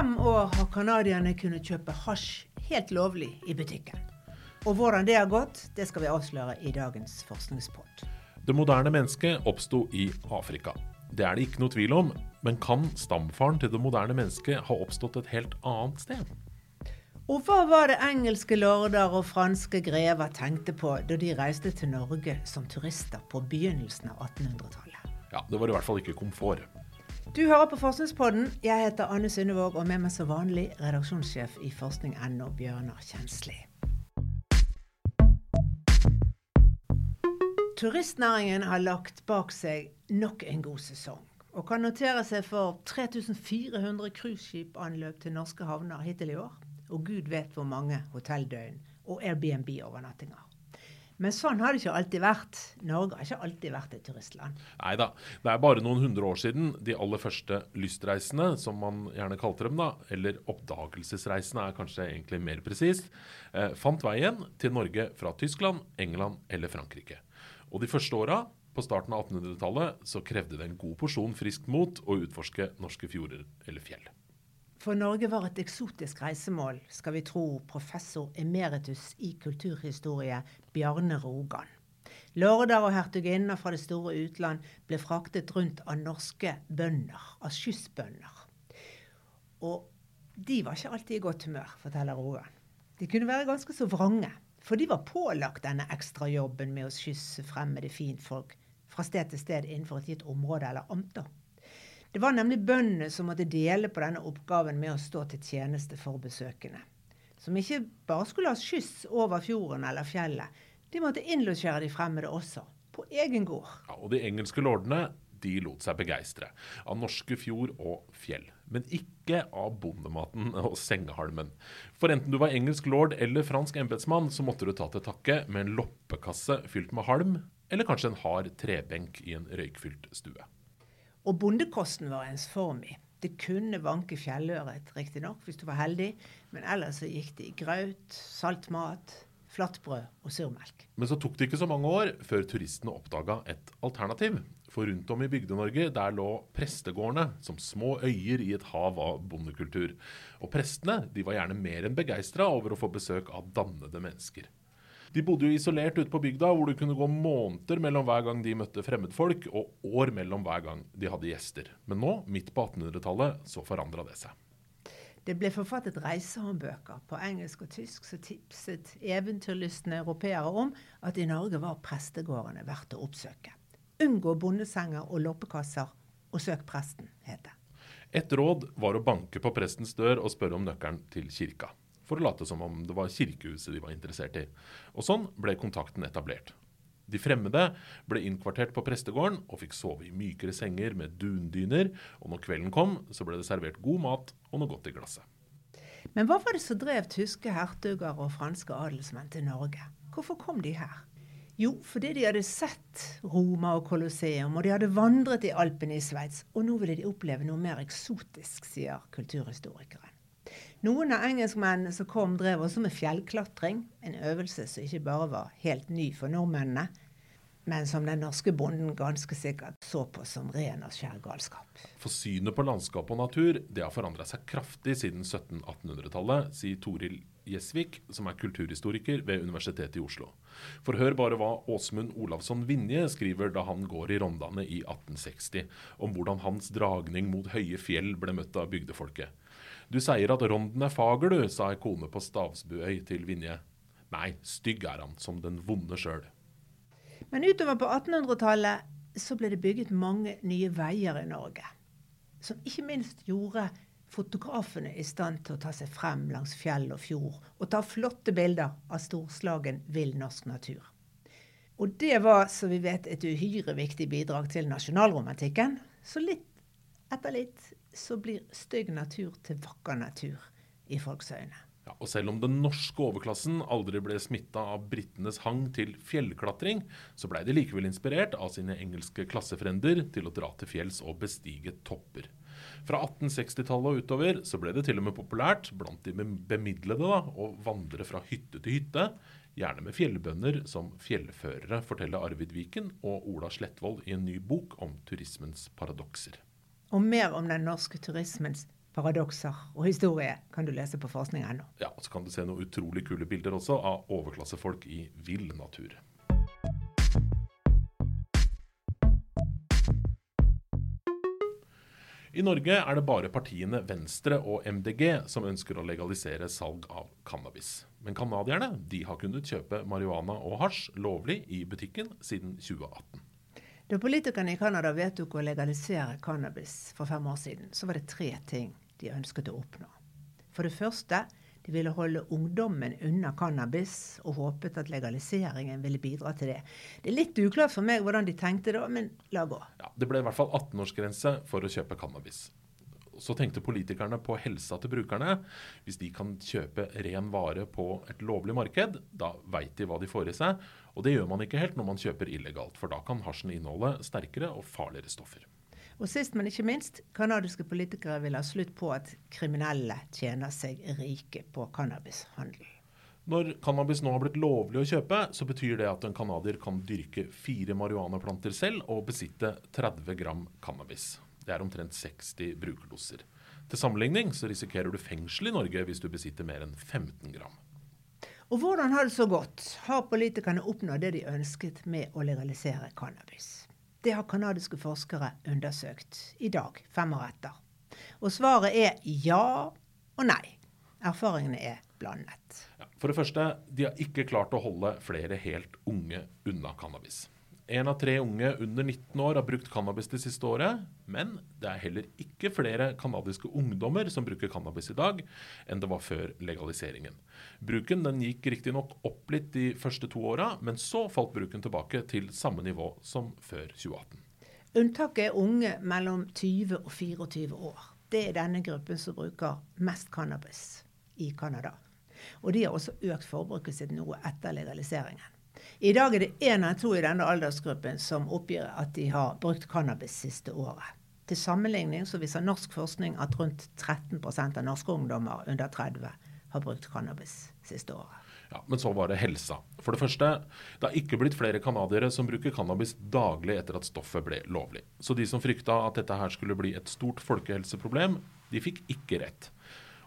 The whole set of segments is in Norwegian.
fem år har canadierne kunnet kjøpe hasj helt lovlig i butikken. Og hvordan det har gått, det skal vi avsløre i dagens forskningspod. Det moderne mennesket oppsto i Afrika. Det er det ikke noe tvil om, men kan stamfaren til det moderne mennesket ha oppstått et helt annet sted? Og hva var det engelske lorder og franske grever tenkte på da de reiste til Norge som turister på begynnelsen av 1800-tallet? Ja, Det var i hvert fall ikke komfort. Du hører på Forskningspodden. Jeg heter Anne Sundevåg, og med meg som vanlig redaksjonssjef i forskning.no, Bjørnar Kjensli. Turistnæringen har lagt bak seg nok en god sesong, og kan notere seg for 3400 cruiseskipanløp til norske havner hittil i år. Og gud vet hvor mange hotelldøgn og Airbnb-overnattinger. Men sånn har det ikke alltid vært. Norge har ikke alltid vært et turistland. Nei da. Det er bare noen hundre år siden de aller første lystreisene, som man gjerne kalte dem, da, eller oppdagelsesreisene er kanskje egentlig mer presist, eh, fant veien til Norge fra Tyskland, England eller Frankrike. Og de første åra, på starten av 1800-tallet, så krevde det en god porsjon friskt mot å utforske norske fjorder eller fjell. For Norge var et eksotisk reisemål, skal vi tro professor emeritus i kulturhistorie Bjarne Rogan. Lorder og hertuginner fra det store utland ble fraktet rundt av norske bønder, av skyssbønder. Og de var ikke alltid i godt humør, forteller Rogan. De kunne være ganske så vrange, for de var pålagt denne ekstrajobben med å skysse fremmede finfolk fra sted til sted innenfor et gitt område eller amter. Det var nemlig bøndene som måtte dele på denne oppgaven med å stå til tjeneste for besøkende. Som ikke bare skulle ha skyss over fjorden eller fjellet. De måtte innlosjere de fremmede også, på egen gård. Ja, og de engelske lordene de lot seg begeistre av norske fjord og fjell. Men ikke av bondematen og sengehalmen. For enten du var engelsk lord eller fransk embetsmann, så måtte du ta til takke med en loppekasse fylt med halm, eller kanskje en hard trebenk i en røykfylt stue. Og bondekosten var ensformig. Det kunne vanke fjellørret, riktignok, hvis du var heldig, men ellers så gikk det i graut, salt mat, flatbrød og surmelk. Men så tok det ikke så mange år før turistene oppdaga et alternativ. For rundt om i Bygde-Norge der lå prestegårdene som små øyer i et hav av bondekultur. Og prestene de var gjerne mer enn begeistra over å få besøk av dannede mennesker. De bodde jo isolert ute på bygda, hvor det kunne gå måneder mellom hver gang de møtte fremmedfolk, og år mellom hver gang de hadde gjester. Men nå, midt på 1800-tallet, så forandra det seg. Det ble forfattet reisehåndbøker på engelsk og tysk som tipset eventyrlystne europeere om at i Norge var prestegårdene verdt å oppsøke. Unngå bondesenger og loppekasser, og søk presten, het det. Et råd var å banke på prestens dør og spørre om nøkkelen til kirka for å late som om det var kirkehuset de var interessert i. Og sånn ble kontakten etablert. De fremmede ble innkvartert på prestegården og fikk sove i mykere senger med dundyner, og når kvelden kom, så ble det servert god mat og noe godt i glasset. Men hva var det som drev tyske hertuger og franske adelsmenn til Norge? Hvorfor kom de her? Jo, fordi de hadde sett Roma og Colosseum, og de hadde vandret i Alpene i Sveits. Og nå ville de oppleve noe mer eksotisk, sier kulturhistorikeren. Noen av engelskmennene som kom, drev også med fjellklatring. En øvelse som ikke bare var helt ny for nordmennene, men som den norske bonden ganske sikkert så på som ren og skjær galskap. For synet på landskap og natur det har forandra seg kraftig siden 1700-1800-tallet, sier Toril Gjesvik, som er kulturhistoriker ved Universitetet i Oslo. For hør bare hva Åsmund Olavsson Vinje skriver da han går i Rondane i 1860, om hvordan hans dragning mot høye fjell ble møtt av bygdefolket. Du sier at ronden er fager, du, sa ei kone på Stavsbuøy til Vinje. Nei, stygg er han, som den vonde sjøl. Men utover på 1800-tallet så ble det bygget mange nye veier i Norge. Som ikke minst gjorde fotografene i stand til å ta seg frem langs fjell og fjord og ta flotte bilder av storslagen vill norsk natur. Og det var, som vi vet, et uhyre viktig bidrag til nasjonalromantikken. Så litt etter litt så blir stygg natur til vakker natur i folks øyne. Ja, og selv om den norske overklassen aldri ble smitta av britenes hang til fjellklatring, så blei de likevel inspirert av sine engelske klassefrender til å dra til fjells og bestige topper. Fra 1860-tallet og utover så ble det til og med populært blant de bemidlede da, å vandre fra hytte til hytte, gjerne med fjellbønder som fjellførere, forteller Arvid Viken og Ola Slettvold i en ny bok om turismens paradokser og mer om den norske turismens paradokser og historie kan du lese på forskning.no. Ja, og Så kan du se noen utrolig kule bilder også av overklassefolk i vill natur. I Norge er det bare partiene Venstre og MDG som ønsker å legalisere salg av cannabis. Men canadierne har kunnet kjøpe marihuana og hasj lovlig i butikken siden 2018. Da politikerne i Canada vedtok å legalisere cannabis for fem år siden, så var det tre ting de ønsket å oppnå. For det første de ville holde ungdommen unna cannabis, og håpet at legaliseringen ville bidra til det. Det er litt uklart for meg hvordan de tenkte da, men la gå. Ja, det ble i hvert fall 18-årsgrense for å kjøpe cannabis. Så tenkte politikerne på helsa til brukerne. Hvis de kan kjøpe ren vare på et lovlig marked, da veit de hva de får i seg. Og det gjør man ikke helt når man kjøper illegalt, for da kan hasjen inneholde sterkere og farligere stoffer. Og sist, men ikke minst, canadiske politikere vil ha slutt på at kriminelle tjener seg rike på cannabishandel. Når cannabis nå har blitt lovlig å kjøpe, så betyr det at en canadier kan dyrke fire marihuanaplanter selv og besitte 30 gram cannabis. Det er omtrent 60 brukerdoser. Til sammenligning så risikerer du fengsel i Norge hvis du besitter mer enn 15 gram. Og hvordan har det så gått? Har politikerne oppnådd det de ønsket med å legalisere cannabis? Det har canadiske forskere undersøkt i dag, fem år etter. Og svaret er ja og nei. Erfaringene er blandet. Ja, for det første, de har ikke klart å holde flere helt unge unna cannabis. Én av tre unge under 19 år har brukt cannabis det siste året. Men det er heller ikke flere canadiske ungdommer som bruker cannabis i dag, enn det var før legaliseringen. Bruken den gikk riktignok opp litt de første to åra, men så falt bruken tilbake til samme nivå som før 2018. Unntaket er unge mellom 20 og 24 år. Det er denne gruppen som bruker mest cannabis i Canada. Og de har også økt forbruket sitt noe etter legaliseringen. I dag er det én av to i denne aldersgruppen som oppgir at de har brukt cannabis siste året. Til sammenligning så viser norsk forskning at rundt 13% av norske ungdommer under 30 har brukt cannabis siste året. Ja, Men så var det helsa. For det første, det har ikke blitt flere canadiere som bruker cannabis daglig etter at stoffet ble lovlig. Så de som frykta at dette her skulle bli et stort folkehelseproblem, de fikk ikke rett.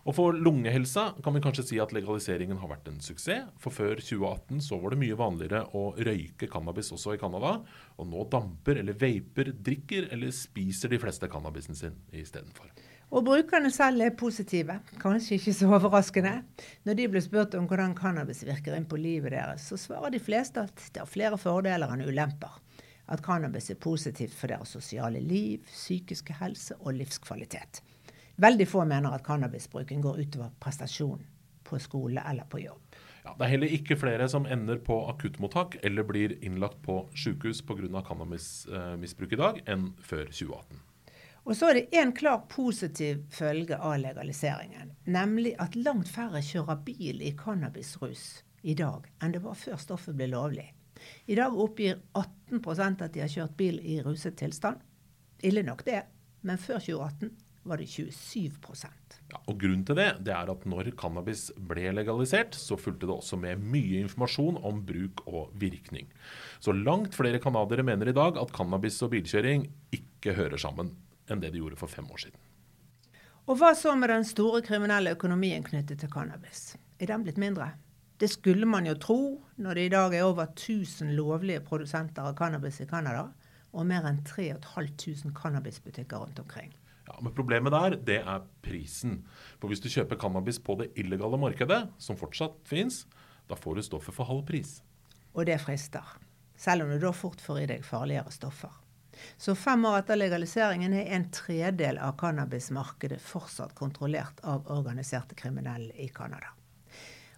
Og For lungehelsa kan vi kanskje si at legaliseringen har vært en suksess. For før 2018 så var det mye vanligere å røyke cannabis også i Canada. Og nå damper eller vaper, drikker eller spiser de fleste cannabisen sin istedenfor. Og brukerne selv er positive. Kanskje ikke så overraskende. Når de blir spurt om hvordan cannabis virker inn på livet deres, så svarer de fleste at det har flere fordeler enn ulemper. At cannabis er positivt for deres sosiale liv, psykiske helse og livskvalitet. Veldig få mener at cannabisbruken går utover prestasjon på skole eller på jobb. Ja, det er heller ikke flere som ender på akuttmottak eller blir innlagt på sykehus pga. cannabismisbruk i dag, enn før 2018. Og så er det en klar positiv følge av legaliseringen. Nemlig at langt færre kjører bil i cannabisrus i dag enn det var før stoffet ble lovlig. I dag oppgir 18% at de har kjørt bil i ruset tilstand. Ille nok det, men før 2018 var det 27 ja, og Grunnen til det, det er at når cannabis ble legalisert, så fulgte det også med mye informasjon om bruk og virkning. Så langt flere canadiere mener i dag at cannabis og bilkjøring ikke hører sammen enn det de gjorde for fem år siden. Og hva så med den store kriminelle økonomien knyttet til cannabis? Er den blitt mindre? Det skulle man jo tro når det i dag er over 1000 lovlige produsenter av cannabis i Canada, og mer enn 3500 cannabisbutikker rundt omkring. Ja, men Problemet der, det er prisen. For hvis du kjøper cannabis på det illegale markedet, som fortsatt fins, da får du stoffet for halv pris. Og det frister. Selv om du da fort får i deg farligere stoffer. Så fem år etter legaliseringen er en tredel av cannabismarkedet fortsatt kontrollert av organiserte kriminelle i Canada.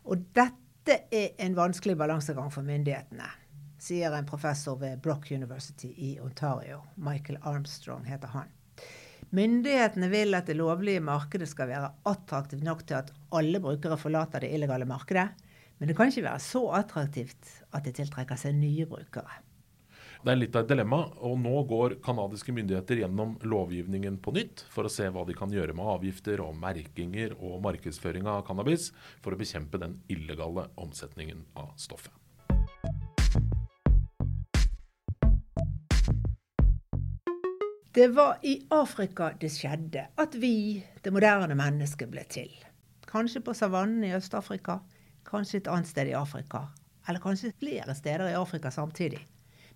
Og dette er en vanskelig balansegang for myndighetene, sier en professor ved Brock University i Ontario. Michael Armstrong heter han. Myndighetene vil at det lovlige markedet skal være attraktivt nok til at alle brukere forlater det illegale markedet. Men det kan ikke være så attraktivt at det tiltrekker seg nye brukere. Det er litt av et dilemma, og nå går canadiske myndigheter gjennom lovgivningen på nytt for å se hva de kan gjøre med avgifter og merkinger og markedsføring av cannabis for å bekjempe den illegale omsetningen av stoffet. Det var i Afrika det skjedde at vi, det moderne mennesket, ble til. Kanskje på savannen i Øst-Afrika, kanskje et annet sted i Afrika. Eller kanskje flere steder i Afrika samtidig.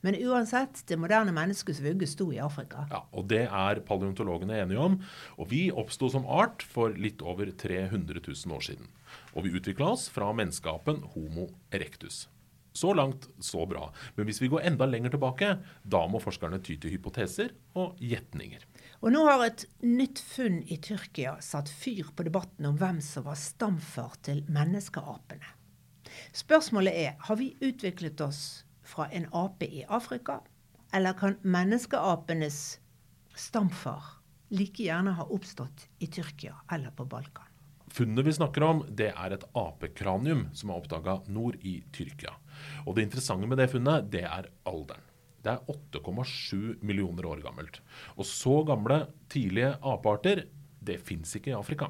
Men uansett, det moderne menneskets vugge sto i Afrika. Ja, og Det er paleontologene enige om. Og vi oppsto som art for litt over 300 000 år siden. Og vi utvikla oss fra menneskeapen Homo erectus. Så langt, så bra. Men hvis vi går enda lenger tilbake, da må forskerne ty til hypoteser og gjetninger. Og nå har et nytt funn i Tyrkia satt fyr på debatten om hvem som var stamfar til menneskeapene. Spørsmålet er har vi utviklet oss fra en ape i Afrika, eller kan menneskeapenes stamfar like gjerne ha oppstått i Tyrkia eller på Balkan? Funnet vi snakker om, det er et apekranium som er oppdaga nord i Tyrkia. Og Det interessante med det funnet, det er alderen. Det er 8,7 millioner år gammelt. Og så gamle, tidlige apearter, det fins ikke i Afrika.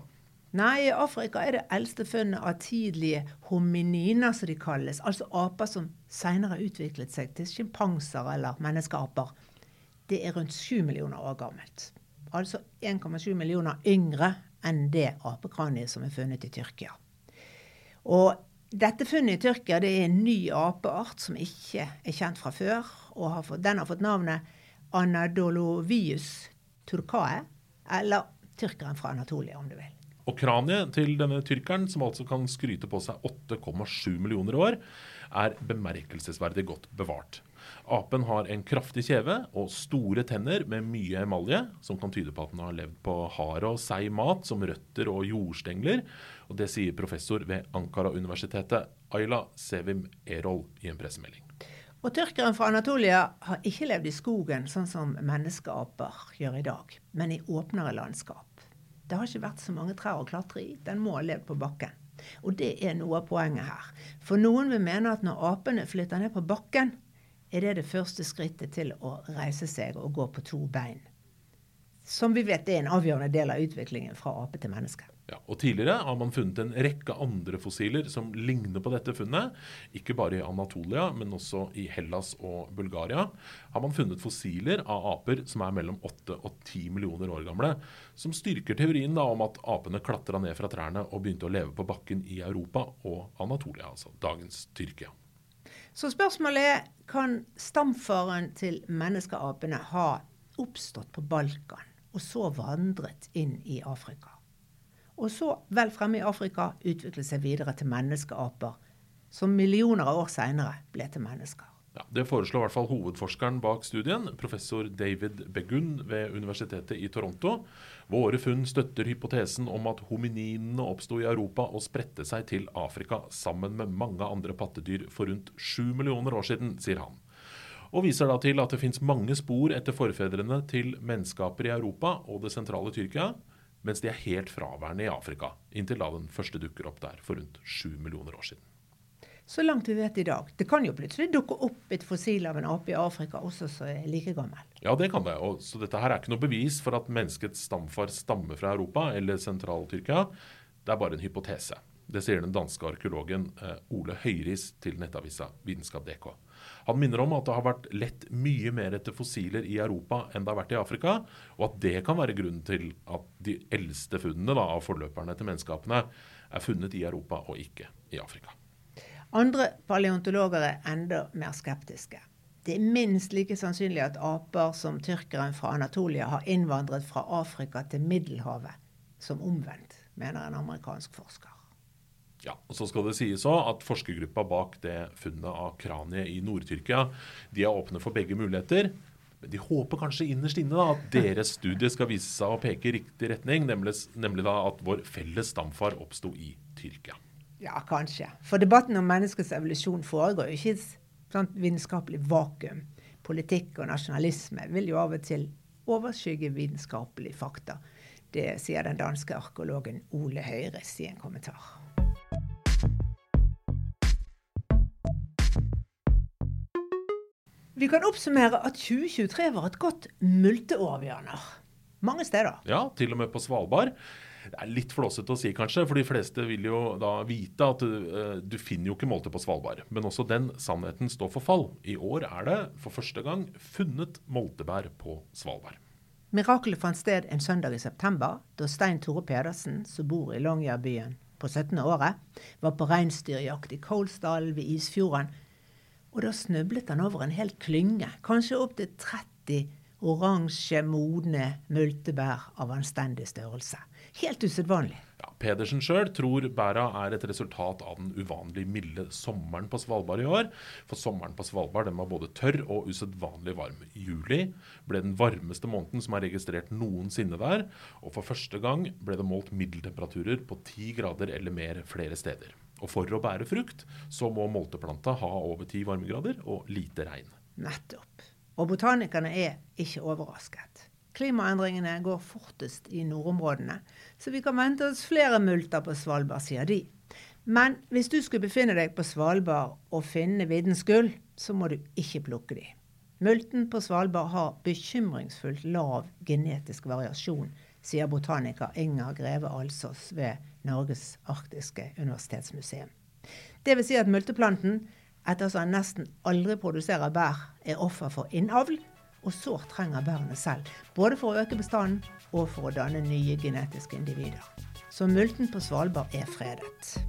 Nei, i Afrika er det eldste funnet av tidlige homininer, som de kalles. Altså aper som senere utviklet seg til sjimpanser eller menneskeaper. Det er rundt 7 millioner år gammelt. Altså 1,7 millioner yngre enn det apekraniet som er funnet i Tyrkia. Og dette funnet i Tyrkia det er en ny apeart som ikke er kjent fra før. og har fått, Den har fått navnet Anadolovius turcae, eller tyrkeren fra Anatolia, om du vil. Og kraniet til denne tyrkeren, som altså kan skryte på seg 8,7 millioner år, er bemerkelsesverdig godt bevart. Apen har en kraftig kjeve og store tenner med mye emalje, som kan tyde på at den har levd på hard og seig mat som røtter og jordstengler. Og Det sier professor ved Ankara-universitetet Ayla Sevim Erol i en pressemelding. Og Tyrkeren fra Anatolia har ikke levd i skogen sånn som menneskeaper gjør i dag, men i åpnere landskap. Det har ikke vært så mange trær å klatre i. Den må ha levd på bakken. Og det er noe av poenget her. For noen vil mene at når apene flytter ned på bakken, er det det første skrittet til å reise seg og gå på to bein. Som vi vet er en avgjørende del av utviklingen fra ape til menneske. Ja, og Tidligere har man funnet en rekke andre fossiler som ligner på dette funnet. Ikke bare i Anatolia, men også i Hellas og Bulgaria. har man funnet fossiler av aper som er mellom 8 og 10 millioner år gamle. Som styrker teorien da om at apene klatra ned fra trærne og begynte å leve på bakken i Europa og Anatolia, altså dagens Tyrkia. Så spørsmålet er kan stamfaren til menneskeapene ha oppstått på Balkan og så vandret inn i Afrika? Og så, vel fremme i Afrika, utviklet seg videre til menneskeaper, som millioner av år seinere ble til mennesker. Ja, det foreslår i hvert fall hovedforskeren bak studien, professor David Begun ved Universitetet i Toronto. Våre funn støtter hypotesen om at homininene oppsto i Europa og spredte seg til Afrika sammen med mange andre pattedyr for rundt sju millioner år siden, sier han. Og viser da til at det fins mange spor etter forfedrene til menneskeaper i Europa og det sentrale Tyrkia, mens de er helt fraværende i Afrika, inntil da den første dukker opp der for rundt sju millioner år siden. Så langt vi vet i dag. Det kan jo plutselig dukke opp et fossil av en ape i Afrika også som er like gammel. Ja, det kan det. Og, så dette her er ikke noe bevis for at menneskets stamfar stammer fra Europa eller Sentral-Tyrkia. Det er bare en hypotese. Det sier den danske arkeologen eh, Ole Høyris til nettavisa Vitenskap.dk. Han minner om at det har vært lett mye mer etter fossiler i Europa enn det har vært i Afrika, og at det kan være grunnen til at de eldste funnene da, av forløperne til menneskapene er funnet i Europa og ikke i Afrika. Andre paleontologer er enda mer skeptiske. Det er minst like sannsynlig at aper som tyrkeren fra Anatolia har innvandret fra Afrika til Middelhavet som omvendt, mener en amerikansk forsker. Ja, og så skal det sies også at Forskergruppa bak det funnet av kraniet i Nord-Tyrkia de er åpne for begge muligheter. Men de håper kanskje innerst inne da, at deres studie skal vise seg å peke i riktig retning, nemlig, nemlig da at vår felles stamfar oppsto i Tyrkia. Ja, kanskje. For debatten om menneskets evolusjon foregår jo ikke i et sånt vitenskapelig vakuum. Politikk og nasjonalisme vil jo av og til overskygge vitenskapelige fakta. Det sier den danske arkeologen Ole Høyres i en kommentar. Vi kan oppsummere at 2023 var et godt multeår, Bjørnar. Mange steder. Ja, til og med på Svalbard. Det er litt flåsete å si, kanskje, for de fleste vil jo da vite at uh, du finner jo ikke molte på Svalbard. Men også den sannheten står for fall. I år er det for første gang funnet moltebær på Svalbard. Mirakelet fant sted en søndag i september, da Stein Tore Pedersen, som bor i Longyearbyen på 17. året, var på reinsdyrjakt i Kolsdalen ved Isfjorden. Og da snublet han over en hel klynge, kanskje opptil 30 oransje, modne multebær av anstendig størrelse. Helt usedvanlig. Ja, Pedersen sjøl tror bæra er et resultat av den uvanlig milde sommeren på Svalbard i år. For sommeren på Svalbard den var både tørr og usedvanlig varm. Juli ble den varmeste måneden som er registrert noensinne der. Og for første gang ble det målt middeltemperaturer på ti grader eller mer flere steder. Og for å bære frukt så må molteplanta ha over ti varmegrader og lite regn. Nettopp. Og botanikerne er ikke overrasket. Klimaendringene går fortest i nordområdene, så vi kan vente oss flere multer på Svalbard, sier de. Men hvis du skulle befinne deg på Svalbard og finne viddens gull, så må du ikke plukke de. Multen på Svalbard har bekymringsfullt lav genetisk variasjon, sier botaniker Inger Greve Alsås ved Norges arktiske universitetsmuseum. Det vil si at multeplanten ettersom han nesten aldri produserer bær, er offer for innavl, og sårt trenger bærene selv. Både for å øke bestanden og for å danne nye genetiske individer. Så multen på Svalbard er fredet.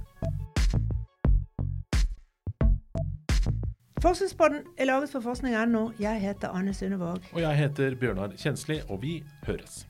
Forskningspodden er laget for forskning.no. Jeg heter Anne Sundevåg. Og jeg heter Bjørnar Kjensli, og vi høres.